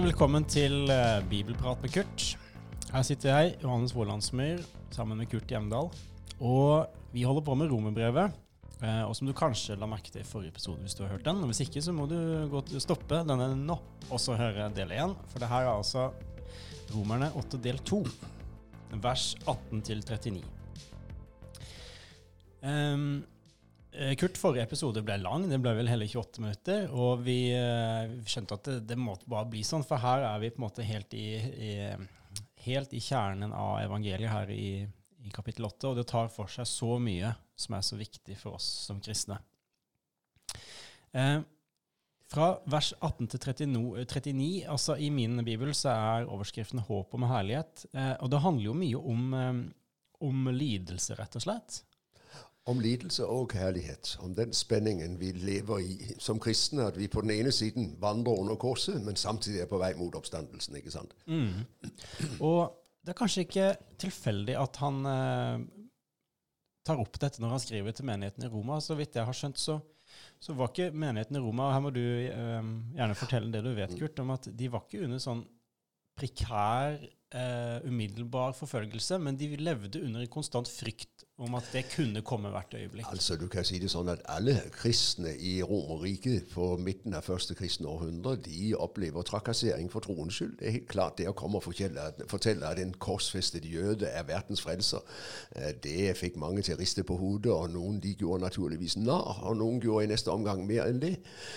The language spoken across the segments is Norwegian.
Hjertelig velkommen til eh, Bibelprat med Kurt. Her sitter jeg, Johannes Vålandsmyr, sammen med Kurt Hjemdal. Og vi holder på med romerbrevet. eh, Og som du kanskje la merke til i forrige episode hvis du har hørt den. Hvis ikke, så må du gå til stoppe denne nå, og så høre del 1. For det her er altså Romerne 8 del 2, vers 18 til 39. Um, eh, Kurt, forrige episode ble lang, det ble vel hele 28 minutter. Og vi eh, skjønte at det, det måtte bare bli sånn, for her er vi på en måte helt i, i, helt i kjernen av evangeliet her i, i kapittel 8. Og det tar for seg så mye som er så viktig for oss som kristne. Eh, fra vers 18 til 39, 39, altså i min bibel, så er overskriften 'Håp om herlighet'. Eh, og det handler jo mye om, eh, om lidelse, rett og slett. Om lidelse og kjærlighet. Om den spenningen vi lever i som kristne. At vi på den ene siden vandrer under korset, men samtidig er på vei mot oppstandelsen. ikke sant? Mm. Og det er kanskje ikke tilfeldig at han eh, tar opp dette når han skriver til menigheten i Roma. Så vidt jeg har skjønt, så, så var ikke menigheten i Roma og Her må du eh, gjerne fortelle det du vet, Kurt, om at de var ikke under sånn prekær, eh, umiddelbar forfølgelse, men de levde under en konstant frykt om at det kunne komme hvert øyeblikk. Altså Du kan si det sånn at alle kristne i Romerriket på midten av første kristne århundre de opplever trakassering for troens skyld. Det er helt klart det å komme og fortelle fortelle at en korsfestet jøde er verdens frelser. eh, Det fikk mange til å riste på hodet, og noen de gjorde naturligvis narr, og noen gjorde i neste omgang mer enn det.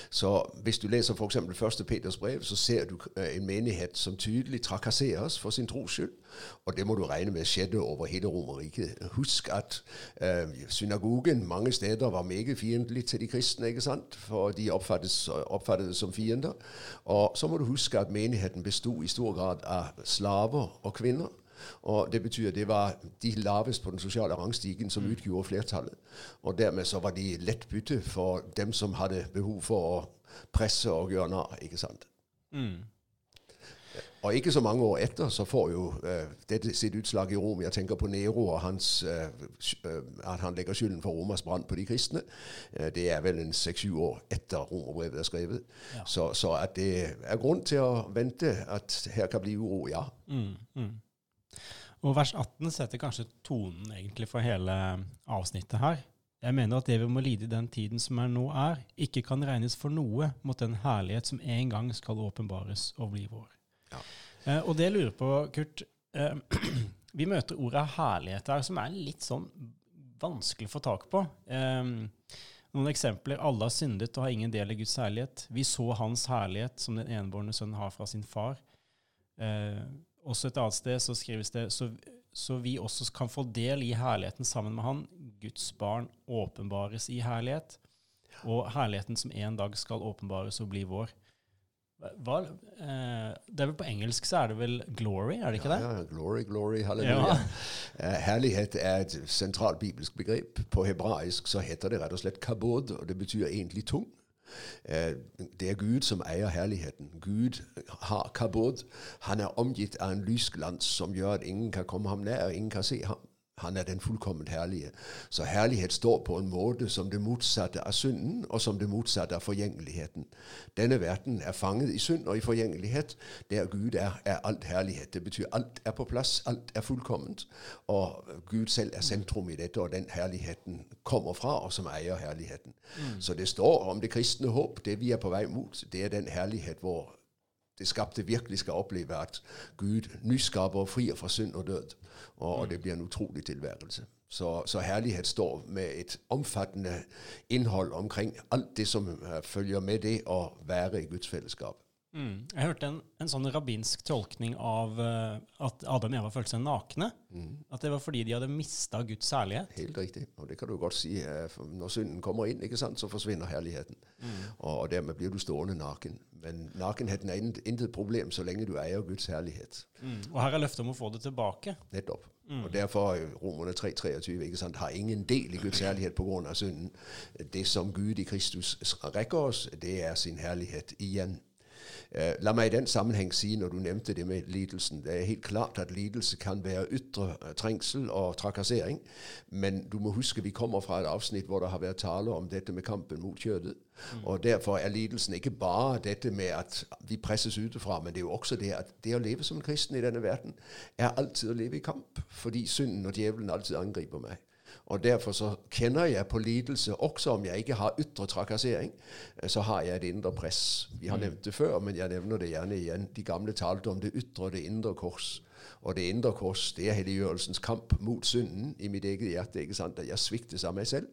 Så hvis du leser f.eks. første Peters brev, så ser du eh, en menighet som tydelig trakasseres for sin tros skyld. Og det må du regne med skjedde over hele Romerriket. Husk at eh, synagogen mange steder var meget fiendtlig til de kristne, ikke sant? for de oppfattet det som fiender. Og så må du huske at menigheten bestod i stor grad av slaver og kvinner. Og Det betyr at det var de lavest på den sosiale rangstigen som utgjorde flertallet. Og dermed så var de lett bytte for dem som hadde behov for å presse og gjøre narr. ikke sant? Mm. Og ikke så mange år etter så får jo uh, dette sitt utslag i Rom. Jeg tenker på Nero og hans, uh, at han legger skylden for Romas brann på de kristne. Uh, det er vel en seks-sju år etter romerbrevet er skrevet. Ja. Så, så, at det er grunn til å vente at her kan bli uro, ja. Mm, mm. Og vers 18 setter kanskje tonen egentlig for hele avsnittet her. Jeg mener at det vi må lide i den tiden som er nå er, ikke kan regnes for noe mot den herlighet som en gang skal åpenbares og bli vår. Ja. Eh, og det jeg lurer på, Kurt eh, Vi møter ordet herlighet her, som er litt sånn vanskelig å få tak på. Eh, noen eksempler. Alle har syndet og har ingen del i Guds herlighet. Vi så Hans herlighet, som den enebårne sønnen har fra sin far. Eh, også et annet sted så skrives det så, så vi også kan få del i herligheten sammen med Han. Guds barn åpenbares i herlighet, og herligheten som en dag skal åpenbares og bli vår. Hva, eh, det er vel På engelsk så er det vel 'glory', er det ikke det? Ja, glory, glory, halleluja. Ja. herlighet er et sentralt bibelsk begrep. På hebraisk så heter det rett og slett kabod, og det betyr egentlig tung. Eh, Det er Gud som eier herligheten. Gud har kabod. Han er omgitt av en lysglans som gjør at ingen kan komme ham nær, og ingen kan se ham. Han er den fullkomment herlige. Så herlighet står på en måte som det motsatte av synden, og som det motsatte av forgjengeligheten. Denne verden er fanget i synd og i forgjengelighet. Der Gud er, er alt herlighet. Det betyr alt er på plass, alt er fullkomment. Og Gud selv er sentrum i dette, og den herligheten kommer fra, og som eier herligheten. Så det står om det kristne håp, det vi er på vei mot, det er den herlighet hvor det skapte virkelig skal oppleve at Gud nyskaper frier fra synd og død. Og, og det blir en utrolig tilværelse. Så, så, herlighet står med et omfattende innhold omkring alt det som uh, følger med det å være i Guds fellesskap. Mm. Jeg hørte en, en, sånn rabbinsk tolkning av uh, at Adam og Eva følte seg nakne. Mm. At det var fordi de hadde mista Guds herlighet. Helt riktig. Og det kan du godt si. Uh, når synden kommer inn, ikke sant, så forsvinner herligheten. Mm. Og, dermed blir du stående naken. Men nakenheten er intet problem så lenge du eier Guds herlighet. Mm. Og her er løftet om å få det tilbake. Nettopp. Og derfor Romerne 3,23 ikke sant, har ingen del i Guds herlighet pga. synden. Det som Gud i Kristus rekker oss, det er sin herlighet igjen. Eh, la meg i den sammenheng si, når du nevnte det med lidelsen Det er helt klart at lidelse kan være ytre eh, trengsel og trakassering. Men du må huske vi kommer fra et avsnitt hvor det har vært tale om dette med kampen mot kjødet. Mm. Og Derfor er lidelsen ikke bare dette med at vi presses utenfra, men det er jo også det at det å leve som en kristen i denne verden er alltid å leve i kamp. Fordi synden og djevelen alltid angriper meg. Og Derfor så kjenner jeg på lidelse, også om jeg ikke har ytre trakassering. Eh, så har jeg et indre press. Vi har mm. nevnt det før, men jeg nevner det gjerne igjen. De gamle talte om det ytre og det indre kors. Og det indre kors det er helliggjørelsens kamp mot synden i mitt eget hjerte. ikke sant? At jeg sviktes av meg selv.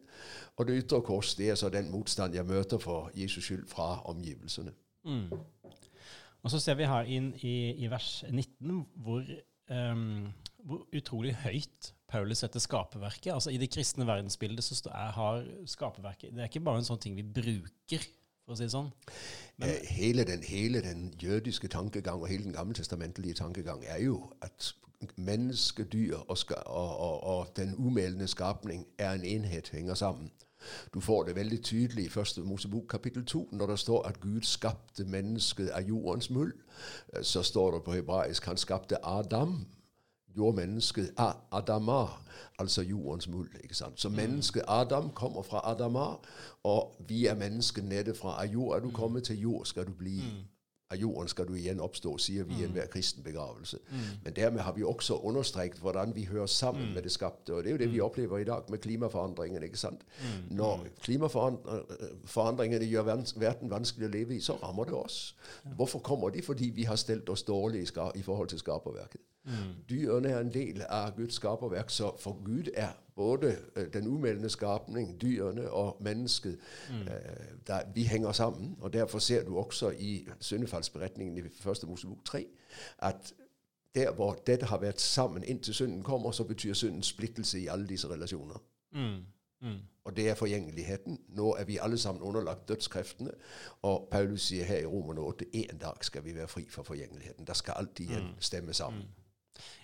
Og det ytre kors det er så den motstand jeg møter for Jesus skyld fra omgivelsene. Mm. Og Så ser vi her inn i, i vers 19 hvor, um, hvor utrolig høyt Paulus heter skaperverket. Altså I det kristne verdensbildet så er, har skaperverket Det er ikke bare en sånn ting vi bruker, for å si det sånn. Men, eh, hele, den, hele den jødiske tankegang og hele den gammeltestamentlige tankegang er jo at menneske, dyr og, og, og, og den umælende skapning er en enhet, henger sammen. Du får det veldig tydelig i første Mosebok kapittel 2, når det står at Gud skapte mennesket av jordens muld. Eh, så står det på hebraisk han skapte Adam gjorde mennesket Adama, altså jordens muld. ikke sant? Så mm. mennesket Adam kommer fra Adama, og vi er mennesket nede fra av jord er du mm. kommet, til jord skal du bli. Mm. Av jorden skal du igjen oppstå, sier vi i enhver kristen begravelse. Men dermed har vi også understreket hvordan vi hører sammen med det skapte. Og det er jo det vi opplever i dag med klimaforandringene. ikke sant? Når klimaforandringene gjør verden vanskelig å leve i, så rammer det oss. Hvorfor kommer de? Fordi vi har stelt oss dårlig i forhold til skaperverket. Mm. Dyrene er en del av Guds skaperverk, så for Gud er både øh, den umeldende skapning, dyrene og mennesket mm. øh, der, Vi henger sammen. og Derfor ser du også i syndefallsberetningen i 1. Mosebok 3 at der hvor dette har vært sammen inntil synden kommer, så betyr synden splittelse i alle disse relasjoner. Mm. Mm. Og det er forgjengeligheten. Nå er vi alle sammen underlagt dødskreftene. Og Paulus sier her i Romerne 8 en dag skal vi være fri for forgjengeligheten. Da skal alt igjen mm. stemme sammen.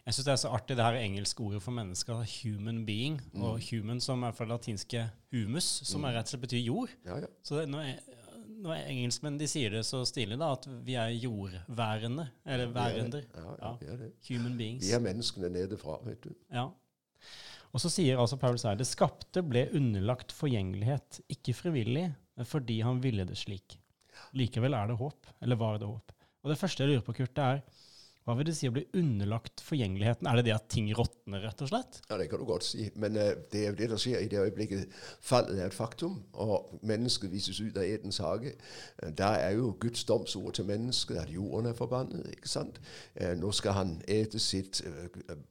Jeg syns det er så artig det her engelske ordet for mennesker, human being. Mm. Og human som er fra latinske humus, som mm. rett og slett betyr jord. Ja, ja. Så det, når, når engelskmenn de sier det så stilig, da, at vi er jordværende, eller værender. Ja, ja, human beings. Vi er menneskene nedefra, vet du. Ja. Og så sier altså Paulus her det skapte ble underlagt forgjengelighet, ikke frivillig, men fordi han ville det slik. Likevel er det håp, eller var det håp. Og det første jeg lurer på, Kurt, det er hva vil det si å bli underlagt forgjengeligheten? Er det det at ting råtner, rett og slett? Ja, det kan du godt si. Men uh, det er jo det som skjer i det øyeblikket fallet er et faktum, og mennesket vises ut av Edens hage. Uh, der er jo Guds domsord til mennesket at jorden er forbannet. ikke sant? Uh, nå skal han ete sitt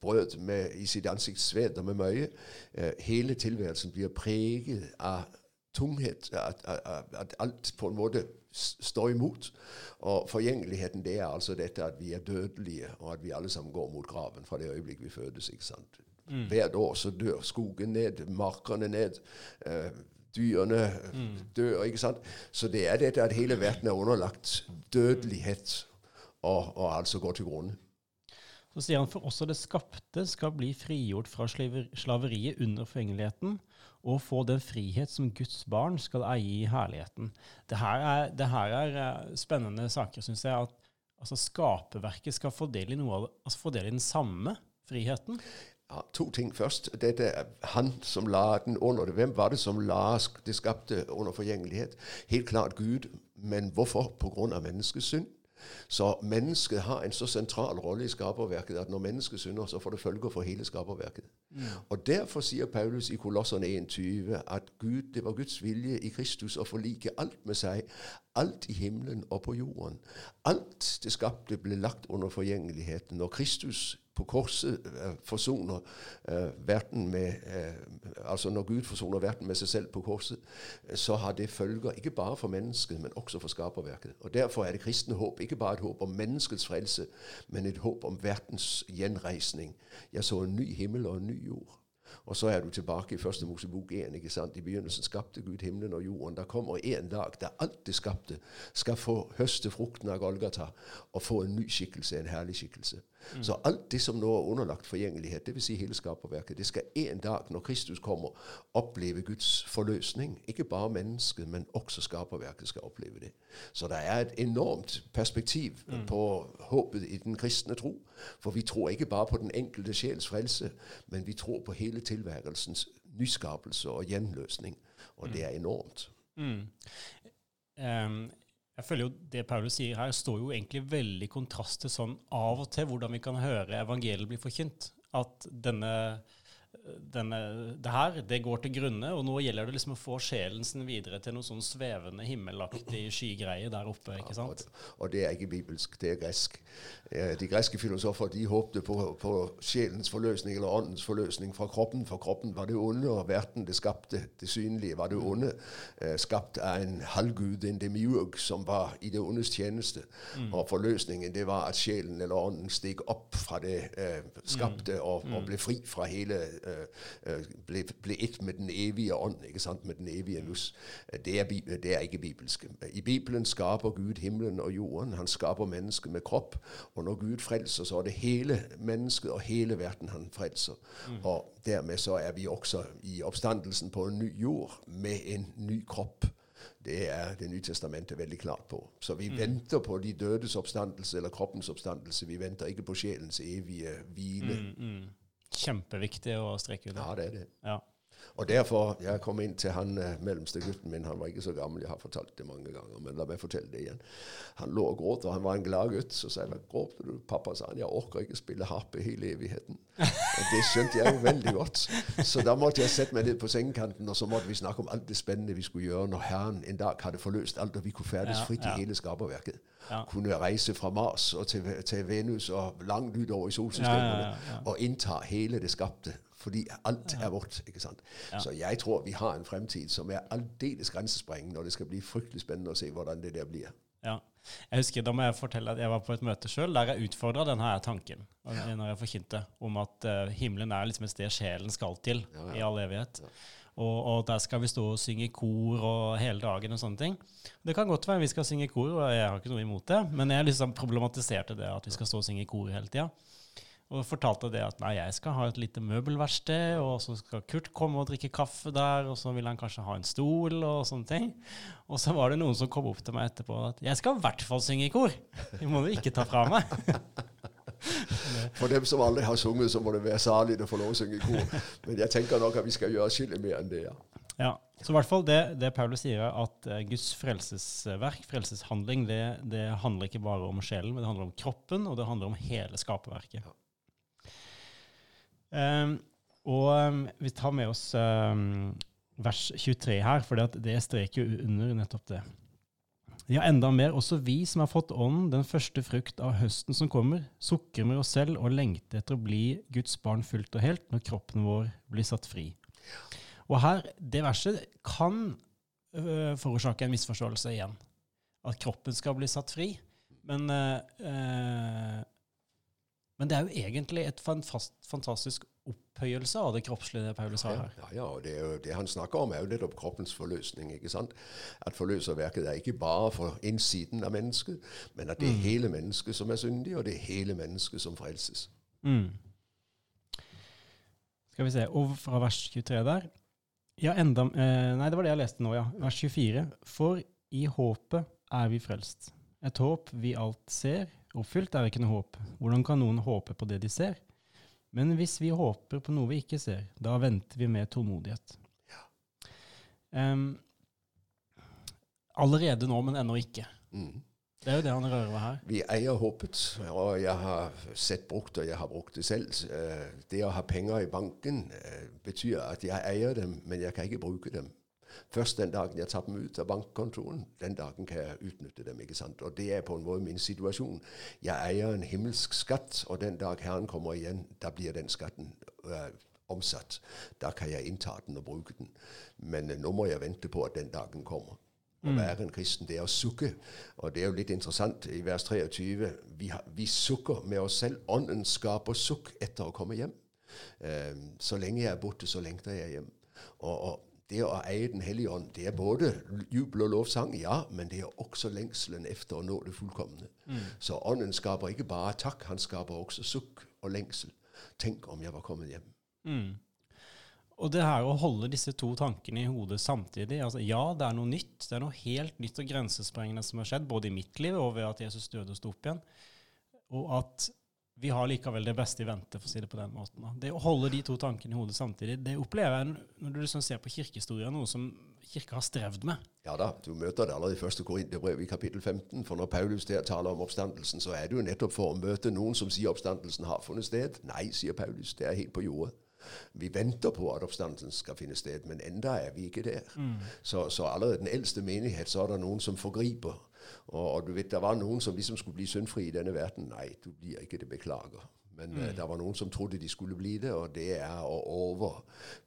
brød med, i sitt ansikts sved og med møye. hele tilværelsen blir preget av tunghet, at, alt på en måte står imot. Og forgjengeligheten det er altså dette at vi er dødelige, og at vi alle sammen går mot graven fra det øyeblikk vi fødes. ikke sant? Mm. Hvert år så dør skogen ned, markene ned. Uh, dyrene mm. dør. ikke sant? Så det er dette at hele verden er underlagt dødelighet, og, og altså går til grunne. Så sier han for også det skapte skal bli frigjort fra slaveriet under forgjengeligheten, og få den frihet som Guds barn skal eie i herligheten. Det her er, det her er eh, spennende saker, syns jeg. At altså, skaperverket skal få del i altså den samme friheten. Ja, to ting først. Dette han som la den under det. Hvem var det som la det skapte under forgjengelighet? Helt klart Gud. Men hvorfor? På grunn av menneskets synd. Så mennesket har en så sentral rolle i skaperverket at når mennesket synder, så får det følger for hele skaperverket. Mm. Og Derfor sier Paulus i Kolosserne 1,20 at Gud, det var Guds vilje i Kristus å forlike alt med seg, alt i himmelen og på jorden. Alt det skapte ble lagt under forgjengeligheten. Når Kristus på korset uh, forsoner uh, verden med uh, Altså når Gud forsoner verden med seg selv på korset, så har det følger ikke bare for mennesket, men også for skaperverket. Og Derfor er det kristne håp ikke bare et håp om menneskets frelse, men et håp om verdens gjenreisning. Jeg så en ny himmel og en ny jord. Og så er du tilbake i første Mosebok 1. ikke sant? I begynnelsen skapte Gud himmelen og jorden. Der kommer en dag der alt det skapte, skal få høste frukten av Golgata og få en ny skikkelse, en herlig skikkelse. Mm. Så alt det som nå er underlagt forgjengelighet, dvs. Si hele skaperverket, det skal en dag, når Kristus kommer, oppleve Guds forløsning. Ikke bare mennesket, men også skaperverket skal oppleve det. Så det er et enormt perspektiv mm. på håpet i den kristne tro. For vi tror ikke bare på den enkelte sjels frelse, men vi tror på hele tilværelsens nyskapelse og gjenløsning. Og mm. det er enormt. Mm. Um, jeg føler jo Det Paulus sier her, står jo egentlig veldig kontrast til sånn av og til hvordan vi kan høre evangeliet bli forkynt. At denne denne, det her det går til grunne, og nå gjelder det liksom å få sjelen sin videre til noe sånn svevende, himmelaktig skygreie der oppe. ikke sant? Ja, og, det er ikke bibelsk, det er gresk. De greske filosofer de håpte på, på, sjelens forløsning eller åndens forløsning fra kroppen, for kroppen var det onde, og verden det skapte, det synlige, var det onde, eh, skapt av en halvgud, en demiurg, som var i det ondes tjeneste. Mm. Og forløsningen det var at sjelen eller ånden steg opp fra det eh, skapte mm. og, og, mm. ble fri fra hele ble, ble ett med den evige ånd, ikke sant? med den evige lus. Det er, det er, ikke bibelsk. I Bibelen skaper Gud himmelen og jorden. Han skaper mennesket med kropp. Og når Gud frelser, så er det hele mennesket og hele verden han frelser. Mm. Og dermed så er vi også i oppstandelsen på en ny jord med en ny kropp. Det er Det nye testamentet veldig klart på. Så vi mm. venter på de dødes oppstandelse eller kroppens oppstandelse. Vi venter ikke på sjelens evige hvile. Mm, mm. Kjempeviktig å streke ut. Ja, det er det. Ja. Og derfor Jeg kom inn til han eh, mellomste gutten min. Han var ikke så gammel, jeg har fortalt det mange ganger. Men la meg fortelle det igjen. Han lå og gråt, og han var en glad gutt. Så sa jeg gråter du? Pappa sa han, jeg orker ikke spille harpe hele evigheten. Og det skjønte jeg jo veldig godt. Så da måtte jeg sette meg ned på sengekanten, og så måtte vi snakke om alt det spennende vi skulle gjøre når Herren en dag hadde forløst alt, og vi kunne ferdes fritt i hele skaperverket. Ja. Kunne reise fra Mars og til, til Venus og langt utover i solsystemet og innta hele det skapte fordi alt er vårt. ikke sant? Ja. Så jeg tror vi har en fremtid som er aldeles grensesprengende, og det skal bli fryktelig spennende å se hvordan det der blir. Ja. Jeg husker, Da må jeg fortelle at jeg var på et møte sjøl der jeg utfordra denne tanken. når jeg forkynte Om at uh, himmelen er liksom et sted sjelen skal til ja, ja. i all evighet. Og, og, der skal vi stå og synge kor og hele dagen og sånne ting. Det kan godt være vi skal synge kor, og jeg har ikke noe imot det, men jeg liksom problematiserte det at vi skal stå og synge kor hele tida. Og fortalte det at nei, jeg skal ha et lite møbelverksted, og så skal Kurt komme og drikke kaffe der, og så vil han kanskje ha en stol og sånne ting. Og så var det noen som kom opp til meg etterpå at jeg skal i hvert fall synge i kor. Det må du ikke ta fra meg. For dem som aldri har sunget, så må det være salig å få lov å synge i kor. Men jeg tenker nok at vi skal gjøre skillet mer enn det. ja. Ja, så i hvert fall det, det Paulus sier, at uh, Guds frelsesverk, frelseshandling, det, det, handler ikke bare om sjelen, men det handler om kroppen, og det handler om hele skaperverket. Ja. Um, og um, vi tar med oss um, vers 23 her, for det streker jo under nettopp det. Ja, enda mer, også vi som har fått ånden, den første frukt av høsten som kommer, sukker med oss selv og lengter etter å bli Guds barn fullt og helt når kroppen vår blir satt fri. Og her, det verset kan øh, forårsake en misforståelse igjen. At kroppen skal bli satt fri. Men øh, men det er jo egentlig et fantastisk opphøyelse av det kroppslige Paulus har her. Ja, ja, og det, jo, det, han snakker om, er jo nettopp kroppens forløsning. ikke sant? At forløserverket er ikke bare for innsiden av mennesket, men at det er mm. hele mennesket som er syndig, og det er hele mennesket som frelses. Mm. Skal vi se, over fra vers 23 der. Ja, enda eh, Nei, det var det jeg leste nå, ja. Vers 24. For i håpet er vi frelst. Et håp vi alt ser, Oppfylt er ikke noe håp. Hvordan kan noen håpe på det de ser? Men hvis vi håper på noe vi ikke ser, da venter vi med tålmodighet. Ja. Um, allerede nå, men ennå ikke. Mm. Det er jo det han rører ved her. Vi eier håpet, og jeg har sett brukt, og jeg har brukt det selv. Eh, det å ha penger i banken eh, betyr at jeg eier dem, men jeg kan ikke bruke dem. Først den dagen jeg tar dem ut av bankkontoen, den dagen kan jeg utnytte dem. ikke sant? Og det er på en måte min situasjon. Jeg eier en himmelsk skatt, og den dag Herren kommer igjen, da blir den skatten øh, omsatt. Da kan jeg innta den og bruke den. Men øh, nå må jeg vente på at den dagen kommer. Å mm. være en kristen, det er å sukke. Og det er jo litt interessant i vers 23. Vi, har, vi sukker med oss selv. Ånden skaper sukk etter å komme hjem. Eh, så lenge jeg er borte, så lengter jeg hjem. Og, og det å eie Den hellige ånd, det er både jubel og lovsang, ja, men det er også lengselen efter å nå det fullkomne. Mm. Så ånden skaper ikke bare takk, han skaper også sukk og lengsel. Tenk om jeg var kommet hjem. Mm. Og det her å holde disse to tankene i hodet samtidig altså Ja, det er noe nytt. Det er noe helt nytt og grensesprengende som har skjedd, både i mitt liv og ved at Jesus døde og sto opp igjen. Og at vi har likevel det beste i vente, for å si det på den måten. Det å holde de to tankene i hodet samtidig, det opplever jeg når du liksom ser på kirkehistoria, noe som kirka har strevd med. Ja da, du møter det allerede i første Korinterbrev i kapittel 15. For når Paulus der taler om oppstandelsen, så er det jo nettopp for å møte noen som sier oppstandelsen har funnet sted. Nei, sier Paulus, det er helt på jordet. Vi venter på at oppstandelsen skal finne sted, men enda er vi ikke der. Mm. Så, så, allerede den eldste menighet så er det noen som forgriper. Og, og, du vet, Det var noen som liksom skulle bli syndfri i denne verden. Nei, du blir ikke det, beklager. Men mm. uh, det var noen som trodde de skulle bli det, og det er å over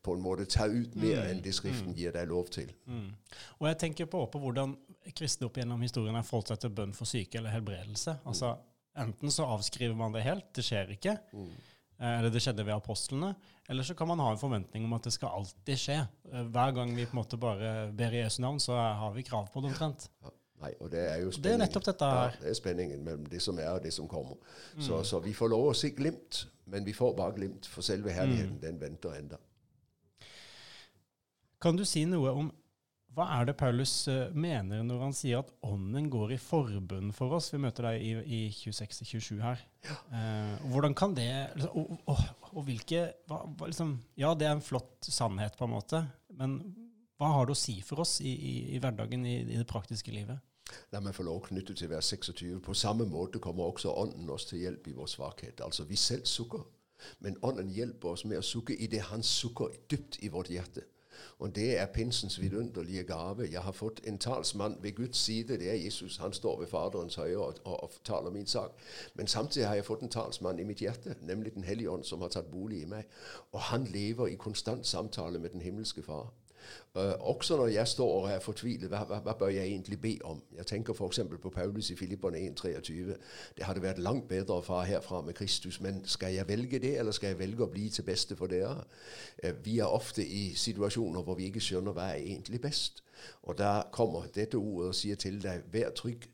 på en måte ta ut mer mm. enn det Skriften mm. gir deg lov til. Mm. Og jeg tenker på, på hvordan kristne opp gjennom historien har forholdt seg til bønn for syke eller helbredelse. Altså, Enten så avskriver man det helt, det skjer ikke. Mm. Eh, eller det skjedde ved apostlene. Eller så kan man ha en forventning om at det skal alltid skje. Eh, hver gang vi på en måte bare ber i Jesu navn, så har vi krav på det omtrent. Ja, nei, og det er jo spenningen. Det er nettopp dette her. Ja, det er spenningen mellom det som er og det som kommer. Mm. Så, så, vi får lov å se glimt, men vi får bare glimt, for selve herligheten, mm. den venter enda. Kan du si noe om hva er det Paulus uh, mener når han sier at ånden går i forbund for oss? Vi møter deg i, i 26-27 her. Ja. Uh, hvordan kan det liksom, og, og, og, hvilke hva, liksom, Ja, det er en flott sannhet, på en måte, men hva har det å si for oss i, i, i hverdagen, i, i, det praktiske livet? La meg få lov å knytte til vers 26. På samme måte kommer også Ånden oss til hjelp i vår svakhet. Altså, vi selv sukker, men Ånden hjelper oss med å sukke i det Han sukker dypt i vårt hjerte. Og det er pinsens vidunderlige gave. Jeg har fått en talsmann ved Guds side. Det er Jesus. Han står ved Faderens høyre og, og, og, taler min sak. Men samtidig har jeg fått en talsmann i mitt hjerte, nemlig Den hellige ånd, som har tatt bolig i meg. Og han lever i konstant samtale med den himmelske Far. Uh, også når jeg står og er fortvilet, hva, hva, hva, bør jeg egentlig be om? Jeg tenker f.eks. på Paulus i Filipperne 1,23. Det hadde vært langt bedre å fare herfra med Kristus, men skal jeg velge det, eller skal jeg velge å bli til beste for dere? Uh, vi er ofte i situasjoner hvor vi ikke skjønner hva er egentlig best. Og da kommer dette ordet og sier til deg, vær trygg.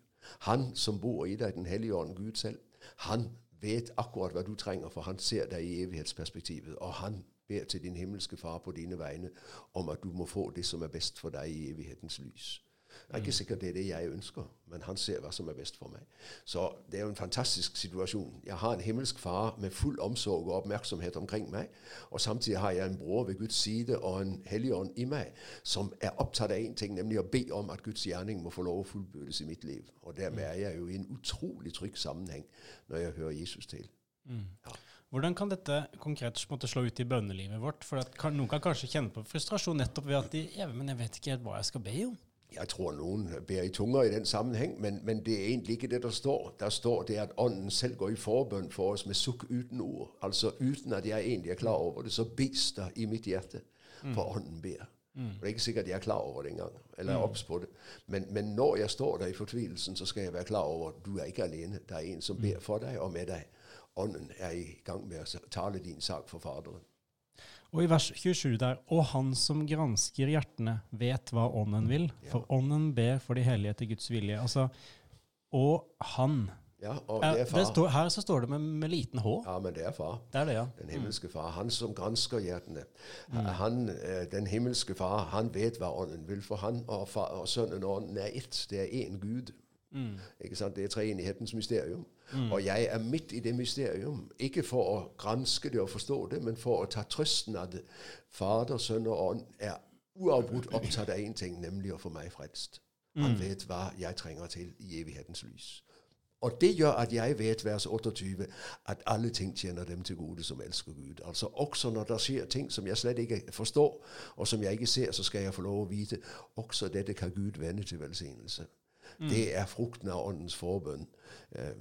Han som bor i deg, Den hellige ånd, Gud selv, han vet akkurat hva du trenger, for han ser deg i evighetsperspektivet. Og han ber til din himmelske Far på dine vegne om at du må få det som er best for deg i evighetens lys. Det er ikke mm. sikkert det er det jeg ønsker, men han ser hva som er best for meg. Så det er jo en fantastisk situasjon. Jeg har en himmelsk far med full omsorg og oppmerksomhet omkring meg, og samtidig har jeg en bror ved Guds side og en helligånd i meg som er opptatt av én ting, nemlig å be om at Guds gjerning må få lov å fullbyrdes i mitt liv. Og dermed er jeg jo i en utrolig trygg sammenheng når jeg hører Jesus til. Mm. Ja. Hvordan kan dette konkret måtte, slå ut i bønnelivet vårt? For kan, Noen kan kanskje kjenne på frustrasjon nettopp ved at de ja, men jeg vet ikke helt hva jeg skal be om. Jeg tror noen ber i tunger i den sammenheng, men, men, det er egentlig ikke det der står. Der står det at Ånden selv går i forbønn for oss med sukk uten ord. Altså uten at jeg egentlig er klar over det, så bes det i mitt hjerte. For mm. Ånden ber. Mm. Og Det er ikke sikkert jeg er klar over det engang, eller er mm. obs på det. Men, men, når jeg står der i fortvilelsen, så skal jeg være klar over at du er ikke alene. Det er en som mm. ber for deg og med deg. Ånden er i gang med å tale din sak for Faderen. Og i vers 27 der Og han som gransker hjertene, vet hva Ånden vil. For Ånden ber for de hellige etter Guds vilje. Altså, og han. Ja, og det far. Står, her så står det med, med, liten H. Ja, men det er far. Det er det, ja. Den himmelske far. Han som gransker hjertene. Mm. Han, eh, den himmelske far, han vet hva Ånden vil. For han og, far, og Sønnen og Ånden er ett. Det er én Gud. Mm. Ikke sant? Det er treenighetens mysterium. Mm. Og jeg er midt i det mysterium. Ikke for å granske det og forstå det, men for å ta trøsten av det. Fader, Sønn og Ånd er uavbrutt opptatt av én ting, nemlig å få meg frelst. Han mm. vet hva jeg trenger til i evighetens lys. Og det gjør at jeg vet, vers 28, at alle ting tjener dem til gode som elsker Gud. Altså Også når det skjer ting som jeg slett ikke forstår, og som jeg ikke ser, så skal jeg få lov å vite også dette kan Gud vende til velsignelse. Mm. Det er frukten av Åndens forbønn. Eh,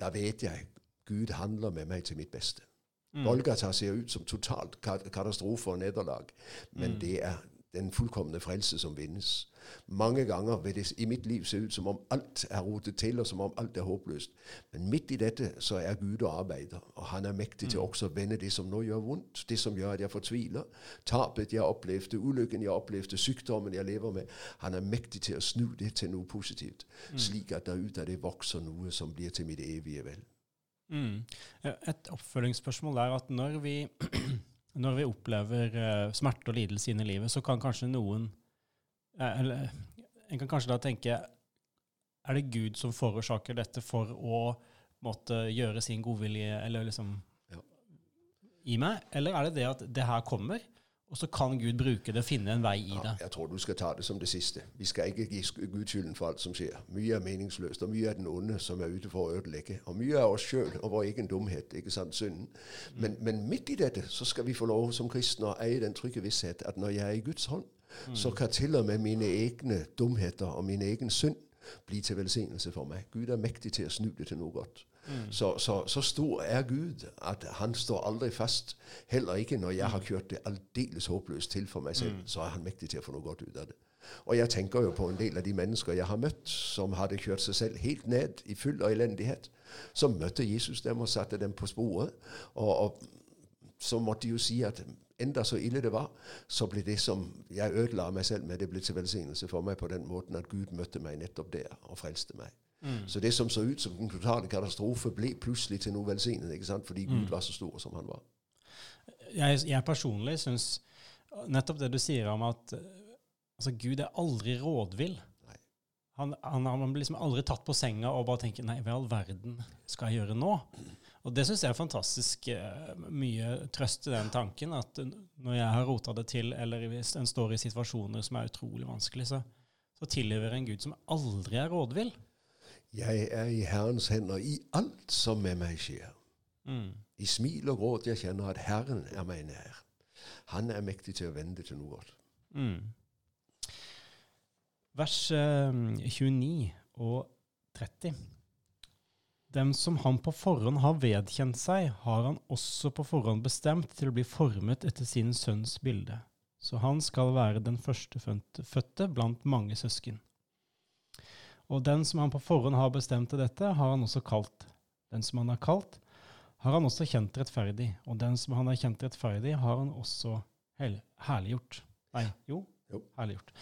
da vet jeg Gud handler med meg til mitt beste. Mm. Golgata ser ut som totalt katastrofe og nederlag, men mm. det er den fullkomne frelse som vinnes. Mange ganger vil det i mitt liv se ut som om alt er rotet til, og som om alt er håpløst. Men midt i dette så er Gud og arbeider, og han er mektig til mm. også å vende det som nå gjør vondt, det som gjør at jeg fortviler, tapet jeg opplevde, ulykken jeg opplevde, sykdommen jeg lever med. Han er mektig til å snu det til noe positivt, mm. slik at der ut av det vokser noe som blir til mitt evige vel. Mm. Et oppfølgingsspørsmål er at når vi når vi opplever uh, smerte og lidelse inn i livet, så kan kanskje noen uh, eller, En kan kanskje da tenke Er det Gud som forårsaker dette for å måtte gjøre sin godvilje eller liksom ja. i meg? Eller er det det at det her kommer, og så kan Gud bruke det og finne en vei i det. Ja, jeg tror du skal ta det som det siste. Vi skal ikke gi Gud skylden for alt som skjer. Mye er meningsløst, og mye er den onde som er ute for å ødelegge. Og mye er oss sjøl og vår egen dumhet, ikke sant, synden. Men, mm. men, midt i dette så skal vi få lov som kristne å eie den trygge visshet at når jeg er i Guds hånd, mm. så kan til og med mine egne dumheter og min egen synd bli til velsignelse for meg. Gud er mektig til å snu det til noe godt. Mm. Så, så, så, stor er Gud at han står aldri fast. Heller ikke når jeg har kjørt det aldeles håpløst til for meg selv, mm. så er han mektig til å få noe godt ut av det. Og jeg tenker jo på en del av de mennesker jeg har møtt, som hadde kjørt seg selv helt ned i full og elendighet. Så møtte Jesus dem og satte dem på sporet. Og, og så måtte de jo si at enda så ille det var, så ble det som jeg ødela meg selv med, det ble til velsignelse for meg på den måten at Gud møtte meg nettopp der og frelste meg. Mm. Så det som så ut som den totale katastrofe, ble plutselig til noe velsignet, ikke sant? fordi Gud mm. var så stor som han var. Jeg, jeg personlig syns nettopp det du sier om at altså, Gud er aldri rådvill. Han, han, han, blir liksom aldri tatt på senga og bare tenker 'nei, hva i all verden skal jeg gjøre nå'? Og det syns jeg er fantastisk uh, mye trøst i den tanken. At når jeg har rota det til, eller hvis en står i situasjoner som er utrolig vanskelig, så, så tilhører en Gud som aldri er rådvill. Jeg er i Herrens hender i alt som med meg skjer. Mm. I smil og gråt jeg kjenner at Herren er meg nær. Han er mektig til å vende til noe godt. Mm. Vers uh, eh, 29 og 30. Dem som han på forhånd har vedkjent seg, har han også på forhånd bestemt til å bli formet etter sin sønns bilde. Så han skal være den førstefødte blant mange søsken. Og den som han på forhånd har bestemt til dette, har han også kalt. Den som han har kalt, har han også kjent rettferdig. Og den som han har kjent rettferdig, har han også herliggjort. Nei, jo, jo. herliggjort.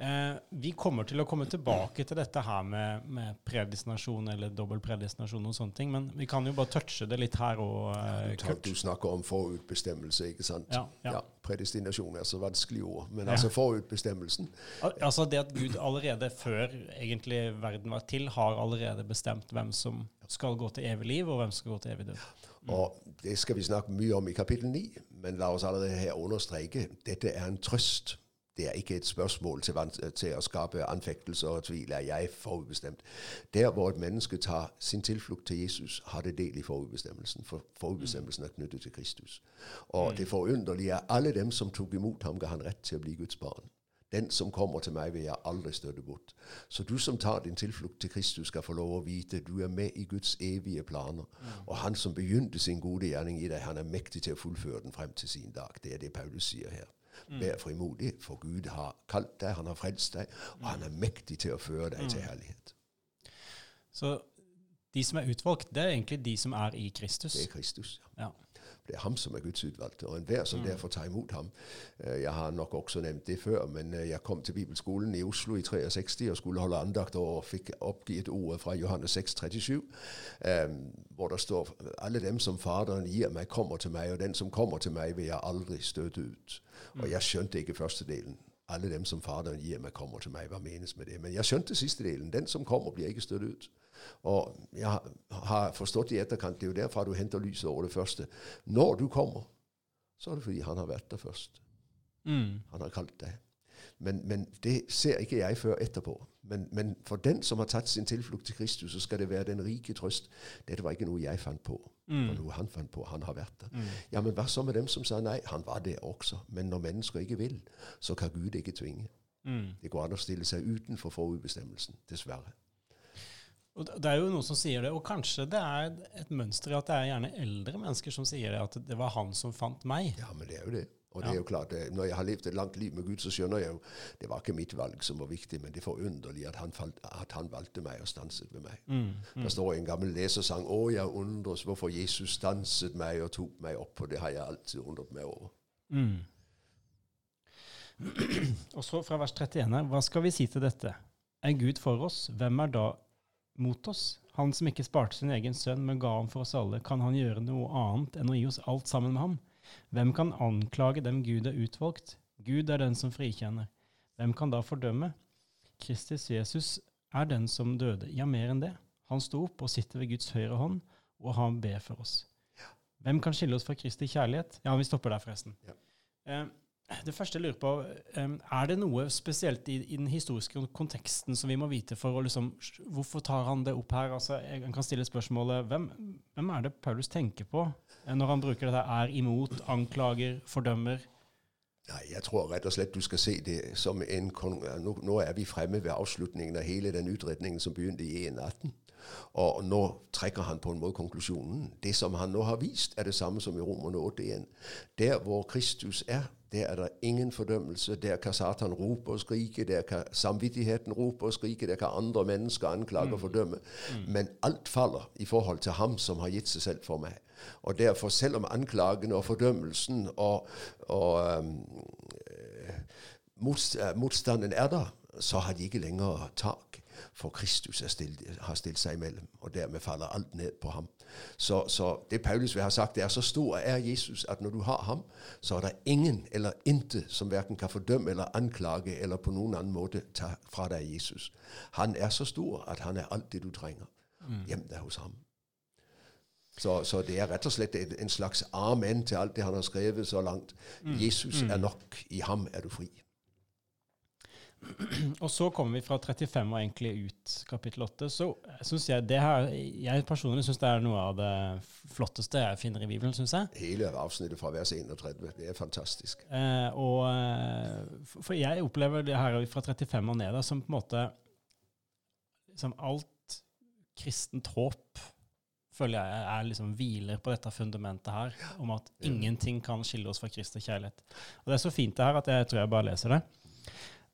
Eh, vi kommer til å komme tilbake til dette her med, med predestinasjon eller dobbel predestinasjon og sånne ting, men vi kan jo bare touche det litt her og eh, ja, du, du, snakker om forutbestemmelse, ikke sant? Ja, ja. ja predestinasjon er så vanskelig ord, men altså forutbestemmelsen. Al altså det at Gud allerede før egentlig verden var til, har allerede bestemt hvem som skal gå til evig liv, og hvem som skal gå til evig død. Mm. Og Det skal vi snakke mye om i kapittel 9, men la oss allerede her understreke dette er en trøst det er ikke et spørsmål til, til å skape anfektelser og tvil. Er jeg forutbestemt? Der hvor et menneske tar sin tilflukt til Jesus, har det del i forutbestemmelsen. For forutbestemmelsen er knyttet til Kristus. Og mm. det forunderlige er alle dem som tok imot ham, ga han rett til å bli Guds barn. Den som kommer til meg, vil jeg aldri støtte bort. Så du som tar din tilflukt til Kristus, skal få lov å vite du er med i Guds evige planer. Mm. Og han som begynte sin gode gjerning i deg, han er mektig til å fullføre den frem til sin dag. Det er det Paulus sier her. Mm. Vær frimodig, for Gud har kalt deg, han har frelst deg, og han er mektig til å føre deg til mm. herlighet. Så de som er utvalgt, det er egentlig de som er i Kristus? Det er Kristus, ja. ja. Det er ham som er Guds utvalgte, og enhver som mm. derfor tar imot ham. Eh, jeg har nok også nevnt det før, men eh, jeg kom til Bibelskolen i Oslo i 63 og skulle holde andakt og fikk oppgitt ordet fra Johannes 6, 37, um, hvor det står alle dem som Faderen gir meg, kommer til meg, og den som kommer til meg, vil jeg aldri støte ut. Og mm. jeg skjønte ikke første delen. Alle dem som Faderen gir meg, kommer til meg. Hva menes med det? Men jeg skjønte siste delen. Den som kommer, blir ikke støtt ut. Og jeg har forstått i etterkant, det er jo derfra du henter lyset over det første. Når du kommer, så er det fordi han har vært der først. Mm. Han har kalt deg. Men, men, det ser ikke jeg før etterpå. Men, men, for den som har tatt sin tilflukt til Kristus, så skal det være den rike trøst. Dette var ikke noe jeg fant på. Mm. Det var noe han fant på. Han har vært der. Mm. Ja, Men hva så med dem som sa nei? Han var det også. Men når mennesker ikke vil, så kan Gud ikke tvinge. Mm. Det går an å stille seg utenfor forutbestemmelsen. Dessverre. Og Det er jo noen som sier det, og kanskje det er et mønster at det er gjerne eldre mennesker som sier det, at det var han som fant meg. Ja, men det er jo det. Og det er jo klart, eh, Når jeg har levd et langt liv med Gud, så skjønner jeg jo det var ikke mitt valg som var viktig, men det er forunderlig at han, falt, at han valgte meg og stanset ved meg. Mm, mm. Det står en gammel lesersang 'Å, jeg undres hvorfor Jesus stanset meg og tok meg opp', og det har jeg alltid undret meg over. Mm. Og så fra vers 31 her, hva skal vi si til dette? Er Gud for oss, hvem er da mot oss? Han som ikke sparte sin egen sønn, men ga ham for oss alle, kan han gjøre noe annet enn å gi oss alt sammen med ham? Hvem kan anklage dem Gud er utvalgt? Gud er den som frikjenner. Hvem kan da fordømme? Kristus Jesus er den som døde. Ja, mer enn det. Han sto opp og sitter ved Guds høyre hånd, og han ber for oss. Hvem kan skille oss fra Kristi kjærlighet? Ja, vi stopper der, forresten. Ja. Eh, det første jeg lurer på, er det noe spesielt i, i, den historiske konteksten som vi må vite for å liksom Hvorfor tar han det opp her? Altså, jeg kan stille spørsmålet hvem, hvem er det Paulus tenker på eh, når han bruker det der er imot, anklager, fordømmer? Nei, Jeg tror rett og slett du skal se det som en Nå, nå er vi fremme ved avslutningen av hele den utredningen som begynte i 118. Og nå trekker han på en måte konklusjonen. Det som han nå har vist, er det samme som i Romerne 8.1. Der hvor Kristus er, der er det ingen fordømmelse. Der kan Satan rope og skrike, der kan samvittigheten rope og skrike, der kan andre mennesker anklage og mm. fordømme. Mm. Men alt faller i forhold til ham som har gitt seg selv for meg. Og derfor, selv om anklagene og fordømmelsen og, og um, motstanden er der, så har de ikke lenger tak for Kristus stilt, har stilt seg imellom, og dermed faller alt ned på ham. Så, så, det Paulus vil ha sagt, det er så stor er Jesus at når du har ham, så er det ingen eller intet som verken kan fordømme eller anklage eller på noen annen måte ta fra deg Jesus. Han er så stor at han er alt det du trenger. Mm. Gjem deg hos ham. Så, så, det er rett og slett en slags amen til alt det han har skrevet så langt. Mm. Jesus mm. er nok. I ham er du fri. Og så kommer vi fra 35 og egentlig ut kapittel 8. Så syns jeg det her Jeg personlig syns det er noe av det flotteste jeg finner i Bibelen, syns jeg. Hele avsnittet fra vers 31. Det er fantastisk. Eh, og eh, For jeg opplever det her fra 35 og ned som på en måte liksom alt kristent håp føler jeg er liksom hviler på dette fundamentet her, om at ingenting kan skille oss fra Kristi kjærlighet. Og Det er så fint det her at jeg tror jeg bare leser det.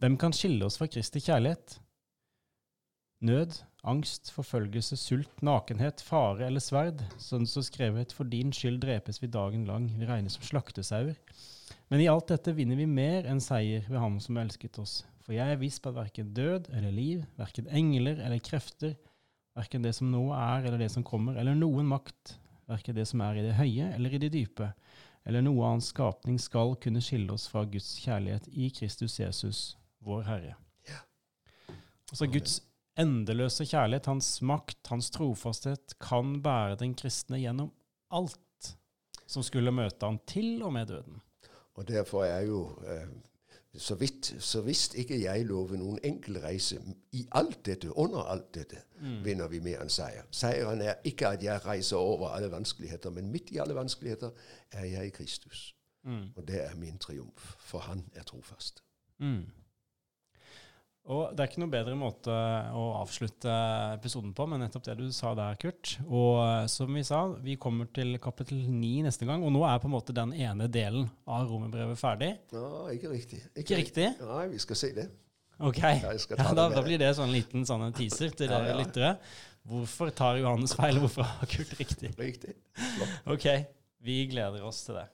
Hvem kan skille oss fra Kristi kjærlighet? Nød, angst, forfølgelse, sult, nakenhet, fare eller sverd, sånn som skrevet, for din skyld drepes vi dagen lang, vi regnes som slaktesauer. Men i alt dette vinner vi mer enn seier ved Ham som elsket oss. For jeg er viss på at verken død eller liv, verken engler eller krefter, verken det som nå er eller det som kommer, eller noen makt, verken det som er i det høye eller i det dype, eller noe annen skapning skal kunne skille oss fra Guds kjærlighet i Kristus Jesus, vår Herre. Altså Guds endeløse kjærlighet, hans makt, hans trofasthet, kan bære den kristne gjennom alt som skulle møte han til og med døden. Og derfor er jo eh, så, vidt, så visst ikke jeg lover noen enkel reise i alt dette, under alt dette, mm. vinner vi mer enn seier. Seieren er ikke at jeg reiser over alle vanskeligheter, men midt i alle vanskeligheter er jeg i Kristus. Mm. Og det er min triumf, for han er trofast. Mm. Og Det er ikke noe bedre måte å avslutte episoden på, men nettopp det du sa der, Kurt. Og eh, som vi sa, vi kommer til kapittel 9 neste gang, og nå er på en måte den ene delen av romerbrevet ferdig. Ja, ikke riktig. Ikke, ikke riktig? Nei, vi skal si det. Ok, ja, da, da, blir det sånn liten sånn teaser til dere ja, lyttere. Hvorfor tar Johannes feil, hvorfor har Kurt riktig? Riktig. Ok, vi gleder oss til det.